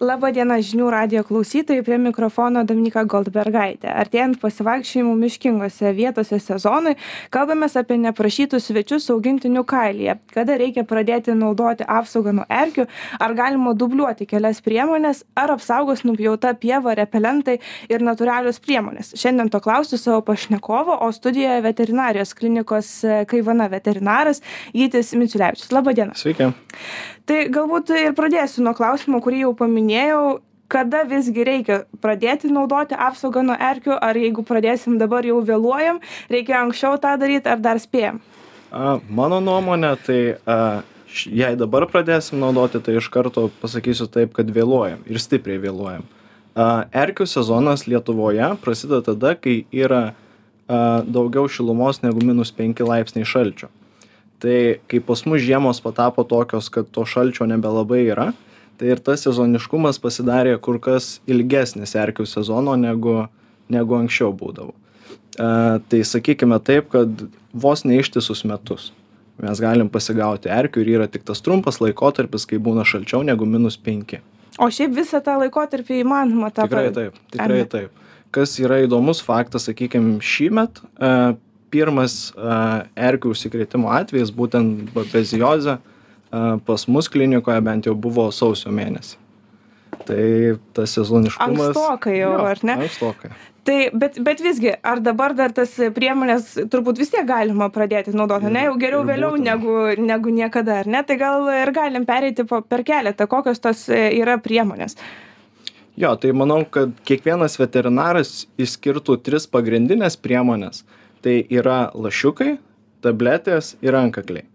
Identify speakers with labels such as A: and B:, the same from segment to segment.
A: laba diena žinių radijo klausytojai prie mikrofono dominyka goldbergaitė. Artėjant pasivaikščiojimų miškingose vietose sezonui kalbamės apie neprašytus svečius augintinių kailyje. Kada reikia pradėti naudoti apsaugą nuo erkių ar galima dubliuoti kelias priemones ar apsaugos nupjauta pieva repelentai ir natūralios priemonės. Šiandien to klausiu savo pašnekovo o studijoje veterinarijos klinikos kaivana veterinaras gytis miciulevičius laba diena.
B: Sveiki.
A: Tai galbūt ir pradėsiu nuo klausimo kurį jau paminėjau kada visgi reikia pradėti naudoti apsaugą nuo erkių ar jeigu pradėsim dabar jau vėluojam reikėjo anksčiau tą daryt ar dar spėjam
B: A, Mano nuomonė, tai a, jei dabar pradėsim naudoti, tai iš karto pasakysiu taip, kad vėluojam ir stipriai vėluojam. A, Erkių sezonas Lietuvoje prasideda tada, kai yra a, daugiau šilumos negu minus 5 laipsniai šalčio. Tai kai pas mus žiemos patapo tokios, kad to šalčio nebelabai yra, tai ir tas sezoniškumas pasidarė kur kas ilgesnis erkių sezono negu, negu anksčiau būdavo. E, tai sakykime taip, kad vos ne ištisus metus mes galim pasigauti erkių ir yra tik tas trumpas laikotarpis, kai būna šalčiau negu minus 5.
A: o šiaip visą tą laikotarpį įmanoma tą
B: Tikrai taip, tikrai taip. Kas yra įdomus faktas, sakykime, šįmet e, pirmas erkių užsikrėtimo atvejis, būtent babeziozė, pas mus klinikoje bent jau buvo sausio mėnesį. Tai tas sezoniškumas.
A: Ankstokai jau, ar ne?
B: Ankstokai.
A: tai bet bet visgi ar dabar dar tas priemones turbūt vis tiek galima pradėti naudot ane jau geriau vėliau negu negu niekada ar ne tai gal ir galim pereiti po per keletą kokios tos e, yra priemonės
B: Jo, tai manau, kad kiekvienas veterinaras išskirtų tris pagrindinės priemonės. Tai yra lašiukai, tabletės ir rankakliai.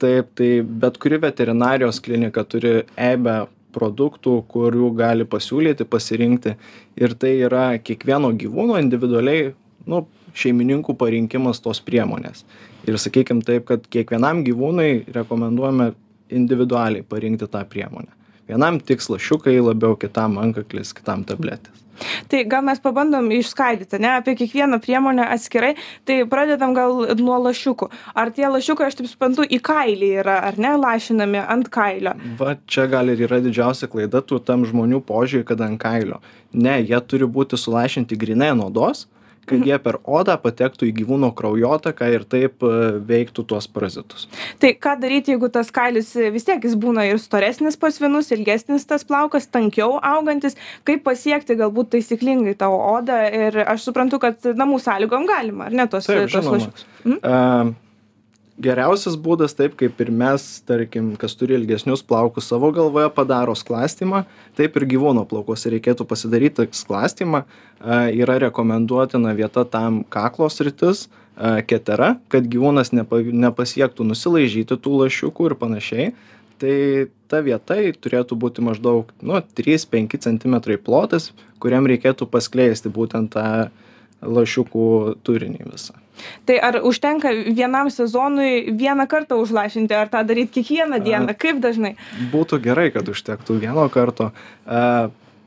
B: Taip, tai bet kuri veterinarijos klinika turi eibę produktų, kurių gali pasiūlyti, pasirinkti. Ir tai yra kiekvieno gyvūno individualiai, nu, šeimininkų parinkimas tos priemonės. Ir sakykime taip, kad kiekvienam gyvūnui rekomenduojame individualiai parinkti tą priemonę. Vienam tiks lašiukai labiau, kitam ankaklis, kitam tabletės.
A: tai gal mes pabandom išskaidyti ane apie kiekvieną priemonę atskirai tai pradedam gal nuo lašiukų ar tie lašiukai aš taip suprantu į kailį yra ar ne lašinami ant kailio
B: Va čia gal ir yra didžiausia klaida tų tam žmonių požiūrį, kad ant kailio. Ne, jie turi būti sulašinti grinai ant odos, kad jie per odą patektų į gyvūno kraujotaką ir taip e, veiktų tuos parazitus.
A: tai ką daryti jeigu tas kailis e, vis tiek jis būna ir storesnis pas vienus ilgesnis tas plaukas tankiau augantis kaip pasiekti galbūt taisyklingai tą odą ir aš suprantu kad namų sąlygom galima ar ne tuos
B: Taip,
A: tuos
B: žinoma.
A: lašiukus Mhm.
B: A, Geriausias būdas, taip kaip ir mes, tarkim, kas turi ilgesnius plaukus savo galvoje, padaro sklastymą, taip ir gyvūno plaukuose reikėtų pasidaryti sklastymą. A, Yra rekomenduotina vieta tam kaklos rytis, ketera, kad gyvūnas nepa, nepasiektų nusilaižyti tų lašiukų ir panašiai. Tai ta vieta turėtų būti maždaug nu, 3-5 cm plotas, kuriam reikėtų paskleisti būtent tą lašiukų turinį visą.
A: tai ar užtenka vienam sezonui vieną kartą užlašinti ar tą daryt kiekvieną dieną kaip dažnai
B: Būtų gerai, kad užtektų vieno karto.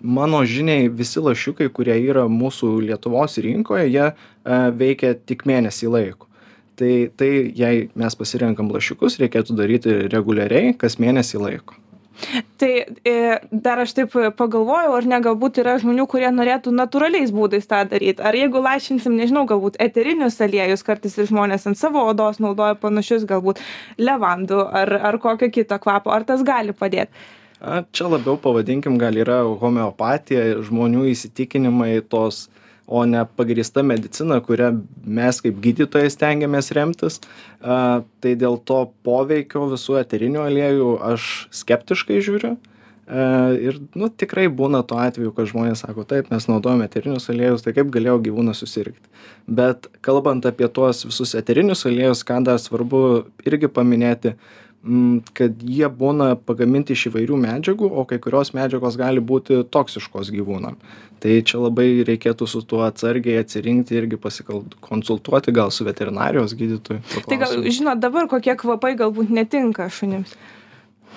B: Mano žiniai visi lašiukai, kurie yra mūsų Lietuvos rinkoje, jie veikia tik mėnesį laiko. Tai, tai jei mes pasirenkam lašiukus, reikėtų daryti reguliariai, kas mėnesį laiko.
A: Tai e, dar aš taip pagalvojau ar ne galbūt yra žmonių kurie norėtų natūraliais būdais tą daryt. Ar jeigu lašinsim nežinau galbūt eterinius aliejus kartais ir žmonės ant savo odos naudoja panašius galbūt levandų ar ar kokio kito kvapo ar tas gali padėt?
B: A, Čia labiau pavadinkim, gal yra homeopatija, žmonių įsitikinimai tos, o ne pagrįsta medicina, kurią mes kaip gydytojai stengiamės remtis. A, Tai dėl to poveikio visų eterinių aliejų aš skeptiškai žiūriu. E, Ir nu, tikrai būna to atveju, kad žmonės sako, taip, mes naudojame eterinius aliejus, tai kaip galėjo gyvūnas susirgti. Bet kalbant apie tuos visus eterinius aliejus, ką dar svarbu irgi paminėti, mm, kad jie būna pagaminti iš įvairių medžiagų, o kai kurios medžiagos gali būti toksiškos gyvūnam. Tai čia labai reikėtų su tuo atsargiai atsirinkti irgi pasikonsultuoti gal su veterinarijos gydytoju.
A: tai gal žinot dabar kokie kvapai galbūt netinka šunims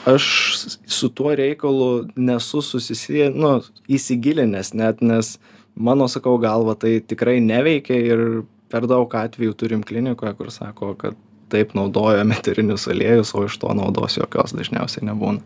B: aš su tuo reikalu nesu susisieję nu įsigilinęs net nes mano sakau galva tai tikrai neveikia ir per daug atvejų turim klinikoje kur sako kad taip naudojam eterinius aliejus o iš to naudos jokios dažniausiai nebūna.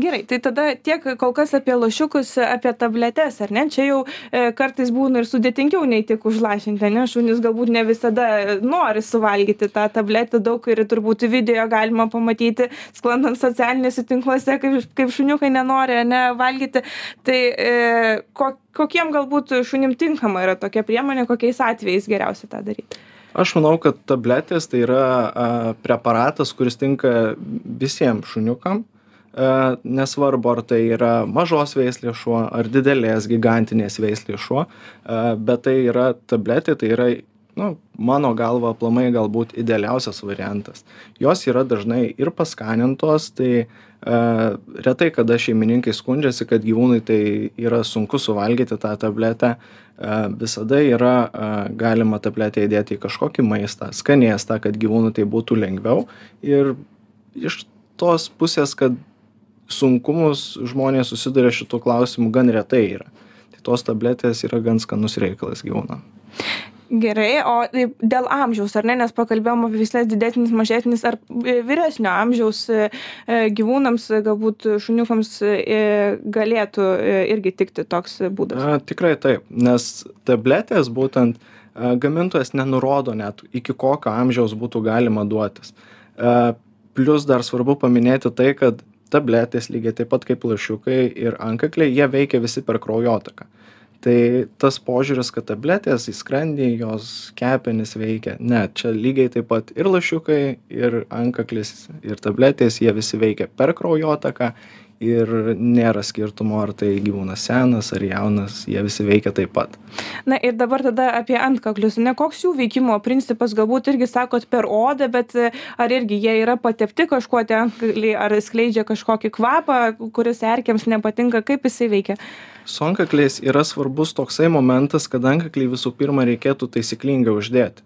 A: Gerai tai tada tiek kol kas apie lašiukus apie tabletes ar ne? Čia jau e, kartais būna ir sudėtingiau nei tik užlašinti ane šunys galbūt ne visada nori suvalgyti tą tabletę daug ir turbūt video galima pamatyti sklandant socialiniuose tinkluose kaip kaip šuniukai nenori ane valgyti. Tai e, ko kokiem galbūt šunim tinkama yra tokia priemonė kokiais atvejais geriausia tą daryti
B: aš manau kad tabletės tai yra a, preparatas kuris tinka visiems šuniukam. A, nesvarbu ar tai yra mažos veislės šuo ar didelės gigantinės veislės šuo. A, bet tai yra tabletė tai yra nu mano galva aplamai galbūt idealiausias variantas. Jos yra dažnai ir paskanintos tai a, retai kada šeimininkai skundžiasi kad gyvūnui tai yra sunku suvalgyti tą tabletę a, visada yra a, galima tabletę įdėti į kažkokį maistą skanėstą kad gyvūnui tai būtų lengviau. Ir iš tos pusės kad sunkumus žmonės susiduria šitų klausimų gan retai yra. Tai tos tabletės yra gan skanus reikalas gyvūnam
A: gerai o dėl amžiaus ar ne nes pakalbėjom apie veisles didesnis mažesnis ar e, vyresnio amžiaus e, e, gyvūnams galbūt šuniukams galėtų irgi tikti toks būdas.
B: A, tikrai taip nes tabletės būtent gamintojas nenurodo net iki kokio amžiaus būtų galima duotis. A, plius dar svarbu paminėti tai kad tabletės lygiai taip pat kaip lašiukai ir antkakliai jie veikia visi per kraujotaką tai tas požiūris kad tabletės į skrandį jos kepenis veikia. Ne čia lygiai taip pat ir lašiukai ir antkaklis ir tabletės jie visi veikia per kraujotaką ir nėra skirtumo ar tai gyvūnas senas ar jaunas jie visi veikia taip pat.
A: Na ir dabar tada apie antkaklius. Ane koks jų veikimo principas galbūt irgi sakot per odą bet ar irgi jie yra patepti kažkuo tie antkakliai ar skleidžia kažkokį kvapą kuris erkėms nepatinka kaip jisai veikia?
B: Su antkakliais yra svarbus toksai momentas kad antkaklį visų pirma reikėtų taisyklingai uždėti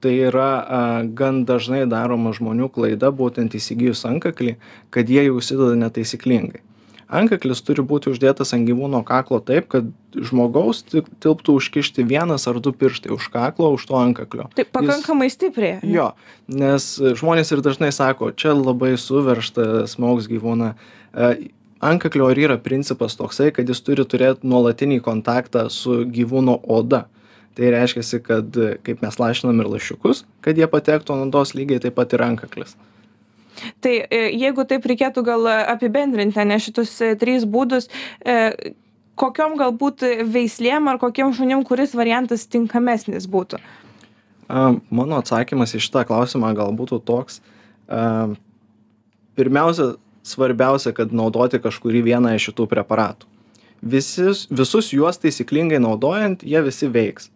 B: tai yra a, gan dažnai daroma žmonių klaida būtent įsigijus antkaklį kad jie jį užsideda netaisyklingai. Antkaklis turi būti uždėtas ant gyvūno kaklo taip kad žmogaus tilptų užkišti vienas ar du pirštai už kaklo už to antkaklio
A: tai pakankamai stipriai
B: jo nes žmonės ir dažnai sako čia labai suveržta smaugs gyvūną. Antkaklio ir yra principas toksai kad jis turi turėt nuolatinį kontaktą su gyvūno oda tai reiškiasi kad kaip mes lašinam ir lašiukus kad jie patektų ant odos lygiai taip pat ir antkaklis
A: tai e, jeigu taip reikėtų gal apibendrinti ane šitus e, tris būdus e, kokiom galbūt veislėm ar kokiem šunim kuris variantas tinkamesnis būtų?
B: Mano atsakymas į šitą klausimą gal būtų toks pirmiausia svarbiausia kad naudoti kažkurį vieną iš šitų preparatų. Visis visus juos taisyklingai naudojant jie visi veiks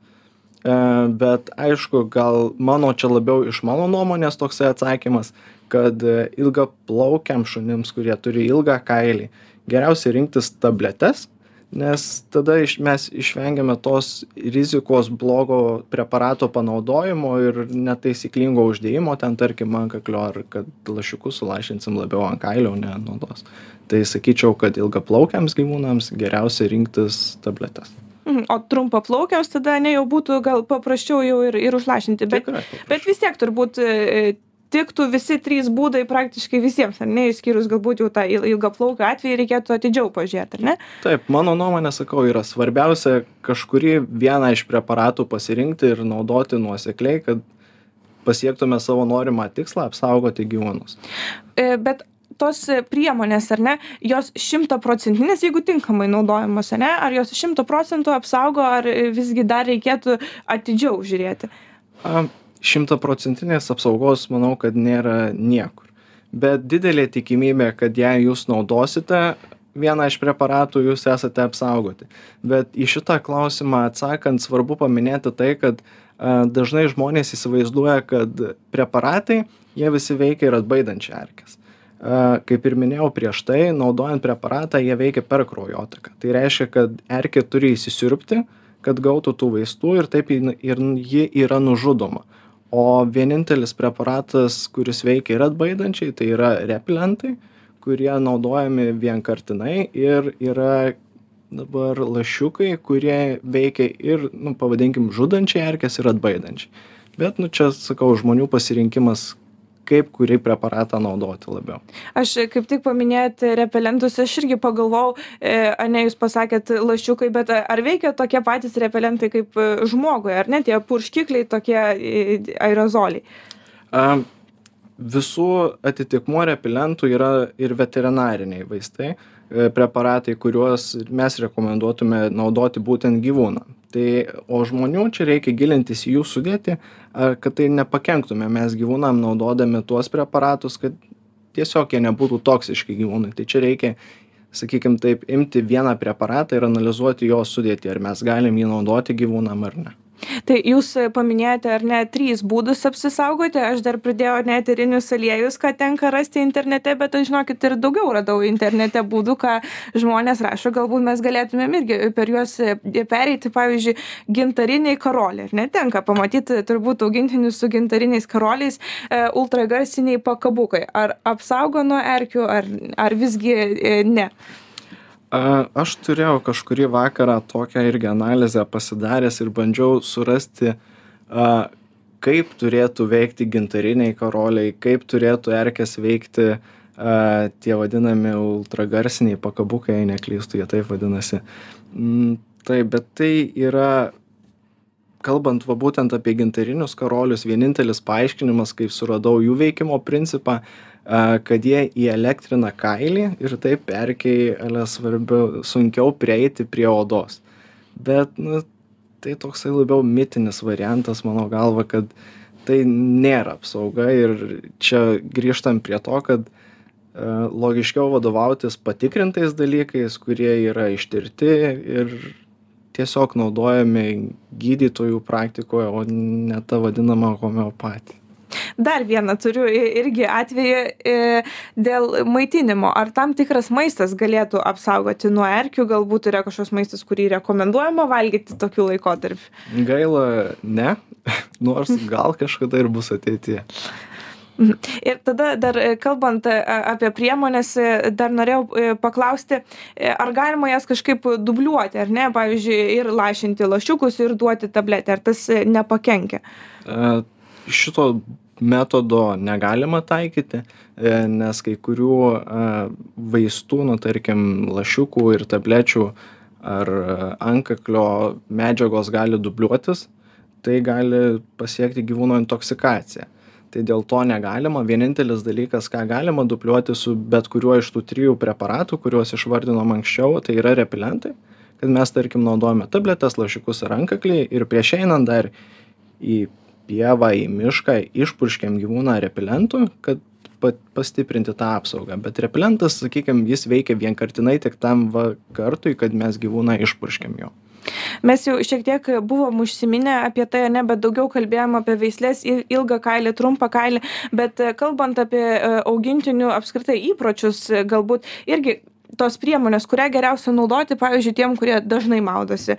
B: bet aišku gal mano čia labiau iš mano nuomonės toksai atsakymas kad ilgaplaukiams šunims kurie turi ilgą kailį geriausia rinktis tabletes nes tada iš mes išvengiame tos rizikos blogo preparato panaudojimo ir netaisyklingo uždėjimo ten tarkim antkaklio ar kad lašiukus sulašinsim labiau ant kailio o ne ant odos tai sakyčiau kad ilgaplaukiams gyvūnams geriausia rinktis tabletes
A: o trumpaplaukiams tada ane jau būtų gal paprasčiau jau ir ir užlašinti. Bet bet vis tiek turbūt e, tiktų visi trys būdai praktiškai visiems ar ne išskyrus galbūt jau tą ilgaplaukių atvejį reikėtų atidžiau pažiūrėt ar ne?
B: Taip mano nuomone sakau yra svarbiausia kažkurį vieną iš preparatų pasirinkti ir naudoti nuosekliai kad pasiektume savo norimą tikslą apsaugoti gyvūnus.
A: E, bet tos priemonės ar ne jos šimtaprocentinės jeigu tinkamai naudojamos ane ar jos šimtu procentų apsaugo ar visgi dar reikėtų atidžiau žiūrėti?
B: Šimtaprocentinės apsaugos manau kad nėra niekur. Bet didelė tikimybė kad jei jūs naudosite vieną iš preparatų jūs esate apsaugoti. Bet į šitą klausimą atsakant svarbu paminėti tai kad dažnai žmonės įsivaizduoja kad preparatai jie visi veikia ir atbaidančiai erkes kaip ir minėjau prieš tai naudojant preparatą jie veikia per kraujotaką. Tai reiškia kad erkė turi įsisiurbti kad gautų tų vaistų ir taip jin ir ji yra nužudoma. O vienintelis preparatas kuris veikia ir atbaidančiai tai yra repelentai kurie naudojami vienkartinai ir yra dabar lašiukai kurie veikia ir nu pavadinkim žudančiai erkes ir atbaidančiai. Bet nu čia sakau žmonių pasirinkimas kaip kurį preparatą naudoti labiau.
A: Aš kaip tik paminėjot repelentus, aš irgi pagalvojau, e, ar ne jūs pasakėt lašiukai, bet ar veikia tokie patys repelentai kaip e, žmogui, ar ne tie purškikliai, tokie e, aerozoliai?
B: A, visų atitikmuo repelentų yra ir veterinariniai vaistai, preparatai, kuriuos mes rekomenduotume naudoti būtent gyvūnam. Tai o žmonių čia reikia gilintis į jų sudėtį kad tai nepakenktume mes gyvūnam naudodami tuos preparatus kad tiesiog jie nebūtų toksiški gyvūnui. Tai čia reikia sakykim taip imti vieną preparatą ir analizuoti jo sudėtį ar mes galim jį naudoti gyvūnam ar ne
A: tai jūs paminėjote ar ne trys būdus apsisaugoti. Aš dar pridėjau ar ne eterinius aliejus ką tenka rasti internete bet aš žinokit ir daugiau radau internete būdų ką žmonės rašo. Galbūt mes galėtumėm irgi per juos pereiti pavyzdžiui gintariniai karoliai ar ne? Tenka pamatyt turbūt augintinius su gintariniais karoliais e, ultragarsiniai pakabukai. Ar apsaugo nuo erkių ar ar visgi e, ne
B: a aš turėjau kažkurį vakarą tokią irgi analizę pasidaręs ir bandžiau surasti a kaip turėtų veikti gintariniai karoliai kaip turėtų erkes veikti a tie vadinami ultragarsiniai pakabukai jei neklystu jie taip vadinasi. M taip bet tai yra kalbant va būtent apie gintarinius karolius vienintelis paaiškinimas kaip suradau jų veikimo principą kad jie įelektrina kailį ir taip erkei ale svarbiau sunkiau prieiti prie odos. Bet nu tai toksai labiau mitinis variantas mano galva kad tai nėra apsauga ir čia grįžtam prie to kad logiškiau vadovautis patikrintais dalykais kurie yra ištirti ir tiesiog naudojami gydytojų praktikoje o ne ta vadinama homeopatija
A: dar vieną turiu irgi atvejį e, dėl maitinimo. Ar tam tikras maistas galėtų apsaugoti nuo erkių, galbūt yra kažkoks maistas, kurį rekomenduojama valgyti tokiu laikotarpiu?
B: Gaila, ne, nors gal kažkada ir bus ateityje.
A: Mhm. Ir tada dar e, kalbant e, apie priemonės, dar norėjau paklausti, ar galima jas kažkaip dubliuoti, ar ne, pavyzdžiui, ir lašinti lašiukus, ir duoti tabletę, ar tas nepakenkia?
B: Šito metodo negalima taikyti, e, nes kai kurių e, vaistų, nu tarkim, lašiukų ir tablečių ar e, antkaklio medžiagos gali dubliuotis, tai gali pasiekti gyvūno intoksikaciją. Tai dėl to negalima. Vienintelis dalykas, ką galima dupliuoti su bet kuriuo iš tų trijų preparatų, kuriuos išvardinom anksčiau, tai yra repelentai. Kad mes, tarkim, naudojame tabletes, lašiukus ar antkaklį ir prieš einant dar į pievą į mišką išpurškiam gyvūną repelentu kad pat pastiprinti tą apsaugą. Bet repelentas sakykim jis veikia vienkartinai tik tam va kartui kad mes gyvūną išpurškiam jo.
A: Mes jau šiek tiek buvom užsiminę apie tai, ne, bet daugiau kalbėjom apie veislės ilgą kailį, trumpą kailį, bet kalbant apie e, augintinių apskritai įpročius, galbūt irgi tos priemonės kurią geriausia naudoti pavyzdžiui tiem kurie dažnai maudosi e,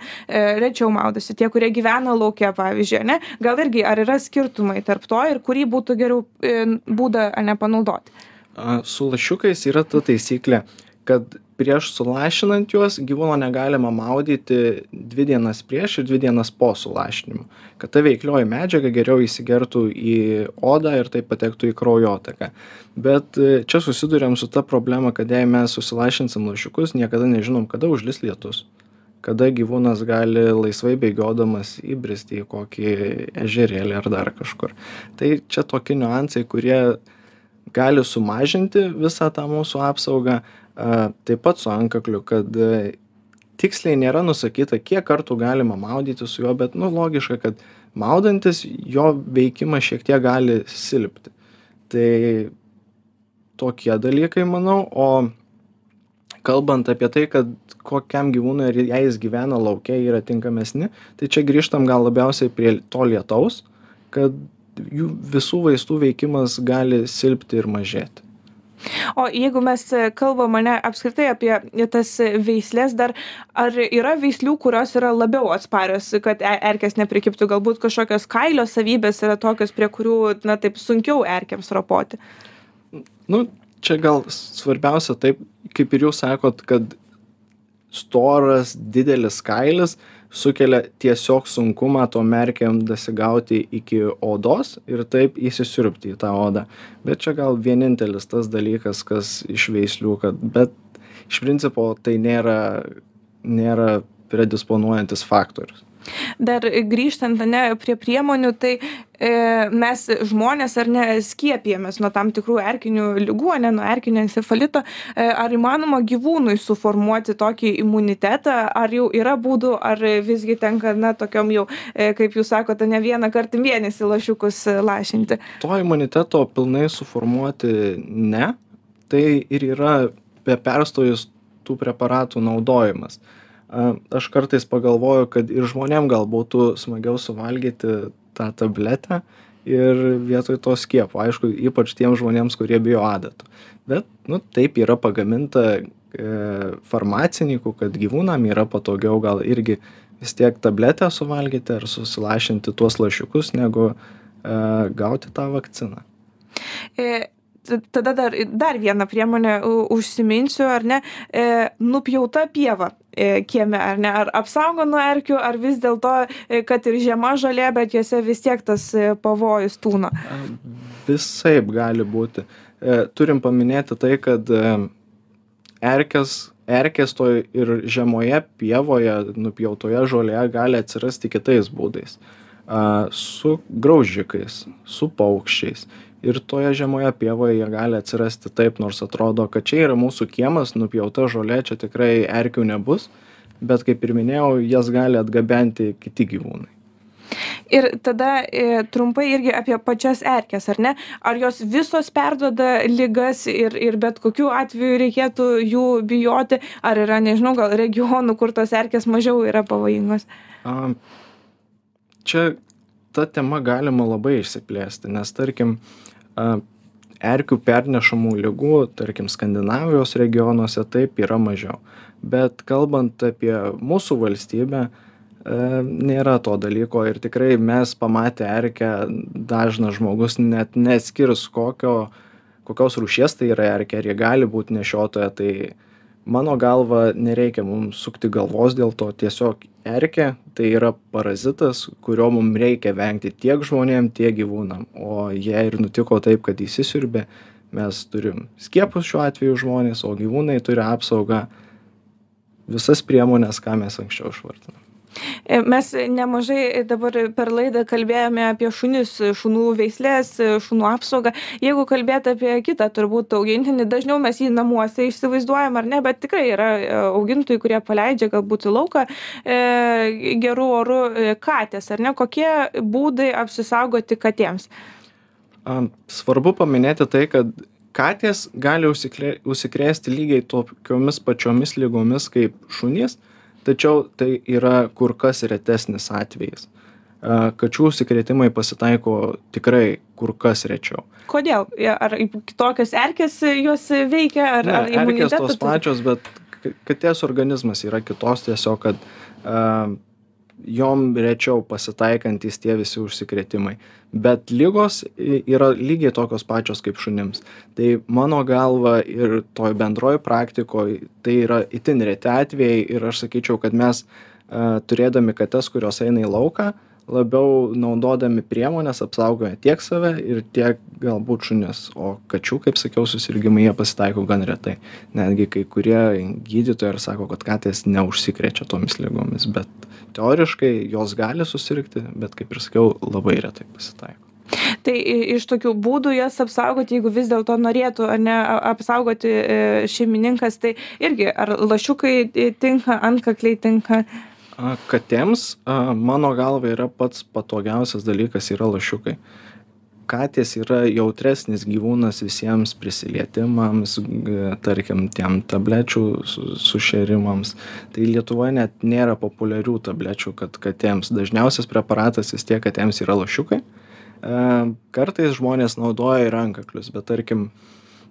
A: rečiau maudosi tie kurie gyvena lauke pavyzdžiui ane? Gal irgi ar yra skirtumai tarp to ir kurį būtų geriau e, būdą ane panaudoti?
B: Su lašiukais yra ta taisyklė kad prieš sulašinant juos gyvūno negalima maudyti dvi dienas prieš ir dvi dienas po sulašinimo. Kad ta veiklioji medžiaga geriau įsigertų į odą ir taip patektų į kraujotaką. Bet e, čia susiduriam su ta problema kad jei mes susilašinsim lašiukus niekada nežinom kada užlis lietus. Kada gyvūnas gali laisvai bėgiodamas įbristi į kokį ežerėlį ar dar kažkur. Tai čia tokie niuansai kurie gali sumažinti visą tą mūsų apsaugą a taip pat su antkakliu kad e, tiksliai nėra nusakyta kiek kartų galima maudytis su juo bet nu logiška kad maudantis jo veikimas šiek tiek gali silpti. Tai tokie dalykai manau o kalbant apie tai kad kokiam gyvūnui ar jei jis gyvena lauke yra tinkamesni tai čia grįžtam gal labiausiai prie to lietaus kad jų visų vaistų veikimas gali silpti ir mažėti
A: o jeigu mes kalbam ane apskritai apie tas veisles dar ar yra veislių kurios yra labiau atsparios kad e erkės neprikibtų? Galbūt kažkokios kailio savybės yra tokios prie kurių na taip sunkiau erkėms ropoti?
B: Nu čia gal svarbiausia taip kaip ir jūs sakot kad storas didelis kailis sukelia tiesiog sunkumą tom erkėm dasigauti iki odos ir taip įsisiurbti į tą odą. Bet čia gal vienintelis tas dalykas kas iš veislių kad bet iš principo tai nėra nėra predisponuojantis faktorius
A: dar grįžtant ane prie priemonių tai e, mes žmonės ar ne skiepijamės nuo tam tikrų erkinių ligų ane nuo erkinio encefalito. E, ar įmanoma gyvūnui suformuoti tokį imunitetą? Ar jau yra būdų ar visgi tenka na tokiom jau e, kaip jūs sakot ane vieną kartą mėnesį lašiukus lašinti?
B: To imuniteto pilnai suformuoti ne. Tai ir yra be perstojus tų preparatų naudojimas aš kartais pagalvoju kad ir žmonėm gal būtų smagiau suvalgyti tą tabletę ir vietoj to skiepo. Aišku ypač tiems žmonėms kurie bijo adatų. Bet nu taip yra pagaminta e, farmacininkų kad gyvūnam yra patogiau gal irgi vis tiek tabletę suvalgyti ar susilašinti tuos lašiukus negu e, gauti tą vakciną.
A: E, tada dar dar vieną priemonę užsiminsiu ar ne? E, nupjauta pieva e, kieme ar ne? Ar apsaugo nuo erkių ar vis dėlto e, kad ir žiema žolė bet jose vis tiek tas pavojus tūno.
B: Visaip gali būti. Turim paminėti tai kad erkės erkės toj ir žemoje pievoje nupjautoje žolėje gali atsirasti kitais būdais. Su graužikais su paukščiais ir toje žemoje pievoje jie gali atsirasti taip nors atrodo kad čia yra mūsų kiemas nupjauta žolė čia tikrai erkių nebus bet kaip ir minėjau jas gali atgabenti kiti gyvūnai
A: Ir tada e, trumpai irgi apie pačias erkes, ar ne? Ar jos visos perdoda lygas ir, ir bet kokiu atveju reikėtų jų bijoti, ar yra, nežinau, gal regionų, kur tos erkės mažiau yra pavojingos? A,
B: čia ta tema galima labai išsiplėsti, nes tarkim, erkių pernešamų ligų, tarkim, Skandinavijos regionuose taip yra mažiau. Bet kalbant apie mūsų valstybę, nėra to dalyko ir tikrai mes pamatę erkę dažnas žmogus net neskirs kokio, kokios rūšies tai yra erkė, ar jie gali būti nešiotoja, tai mano galva nereikia mums sukti galvos dėl to tiesiog erkė tai yra parazitas kurio mum reikia vengti tiek žmonėm tiek gyvūnam. O jei ir nutiko taip kad įsisiurbė mes turim skiepus šiuo atveju žmonės o gyvūnai turi apsaugą visas priemones ką mes anksčiau išvardinom
A: mes nemažai dabar per laidą kalbėjome apie šunis, šunų veislės, šunų apsaugą. Jeigu kalbėt apie kitą turbūt augintinį, dažniau mes jį namuose įsivaizduojam ar ne, bet tikrai yra e, augintojai, kurie paleidžia galbūt į lauką e, gerų orų e, katės, ar ne? Kokie būdai apsisaugoti katėms?
B: Svarbu paminėti tai, kad katės gali užsikrėsti lygiai tokiomis pačiomis lygomis kaip šunys, tačiau tai yra kur kas retesnis atvejis. Kačių užsikrėtimai pasitaiko tikrai kur kas rečiau.
A: Kodėl? Ar kitokios erkės juos veikia, ar, ne, ar
B: erkės tos pačios, bet katės organizmas yra kitos tiesiog, kad uh, jom rečiau pasitaikantys tie visi užsikrėtimai. Bet lygos yra lygiai tokios pačios kaip šunims. Tai mano galva ir toj bendroj praktikoje tai yra itin reti atvejai ir aš sakyčiau, kad mes turėdami kates, kurios eina į lauką, labiau naudodami priemonės apsaugojame tiek save ir tiek galbūt šunis. O kačių, kaip sakiau, susirgymai jie pasitaiko gan retai. Netgi kai kurie gydytojai ir sako, kad katės neužsikrečia tomis lygomis, bet teoriškai jos gali susirgti bet kaip ir sakiau labai retai pasitaiko
A: Tai iš tokių būdų jas apsaugoti, jeigu vis dėlto norėtų ar ne apsaugoti e, šeimininkas, tai irgi ar lašiukai tinka, antkakliai tinka?
B: Katėms, mano galva, yra pats patogiausias dalykas yra lašiukai katės yra jautresnis gyvūnas visiems prisilietimams, tarkim, tiem tablečių sušėrimams. Tai Lietuvoje net nėra populiarių tablečių, kad katėms. Dažniausias preparatas vis tiek katėms yra lašiukai. E, kartais žmonės naudoja ir rankaklius, bet tarkim,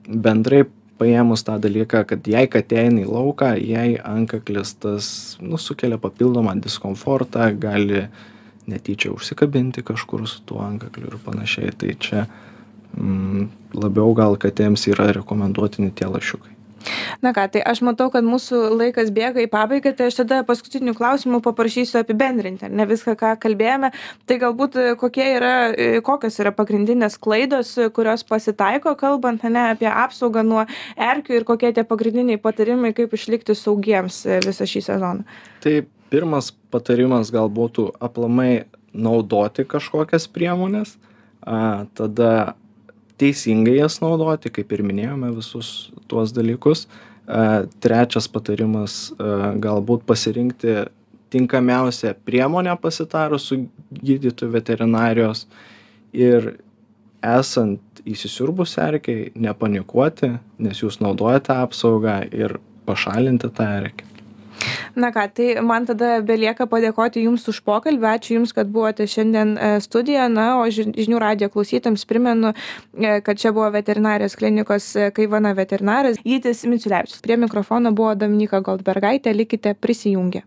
B: bendrai paėmus tą dalyką, kad jei katė eina į lauką, jei ankaklis tas nu, sukelia papildomą diskomfortą, gali netyčia užsikabinti kažkur su tuo antkakliu ir panašiai. Tai čia mm, labiau gal katėms yra rekomenduotini tie lašiukai.
A: Na ką, tai aš matau, kad mūsų laikas bėga į pabaigą, tai aš tada paskutinių klausimų paprašysiu apibendrinti, ne viską, ką kalbėjome. Tai galbūt kokie yra, kokios yra pagrindinės klaidos, kurios pasitaiko, kalbant ne, apie apsaugą nuo erkių ir kokie tie pagrindiniai patarimai, kaip išlikti saugiems visą šį sezoną.
B: Tai pirmas patarimas gal būtų aplamai naudoti kažkokias priemonės, a, tada teisingai jas naudoti, kaip ir minėjome visus tuos dalykus. Trečias patarimas galbūt pasirinkti tinkamiausią priemonę pasitarus su gydytoju veterinarijos ir esant įsisiurbus erkiai nepanikuoti, nes jūs naudojate apsaugą ir pašalinti tą erkę
A: na ką tai man tada belieka padėkoti jums už pokalbį. Ačiū jums kad buvote šiandien e, studijoje. Na o žinių radijo klausytojams primenu e, kad čia buvo veterinarijos klinikos e, kaivana veterinaras gytis miciulevičius prie mikrofono buvo dominyka goldbergaitė. Likite prisijungę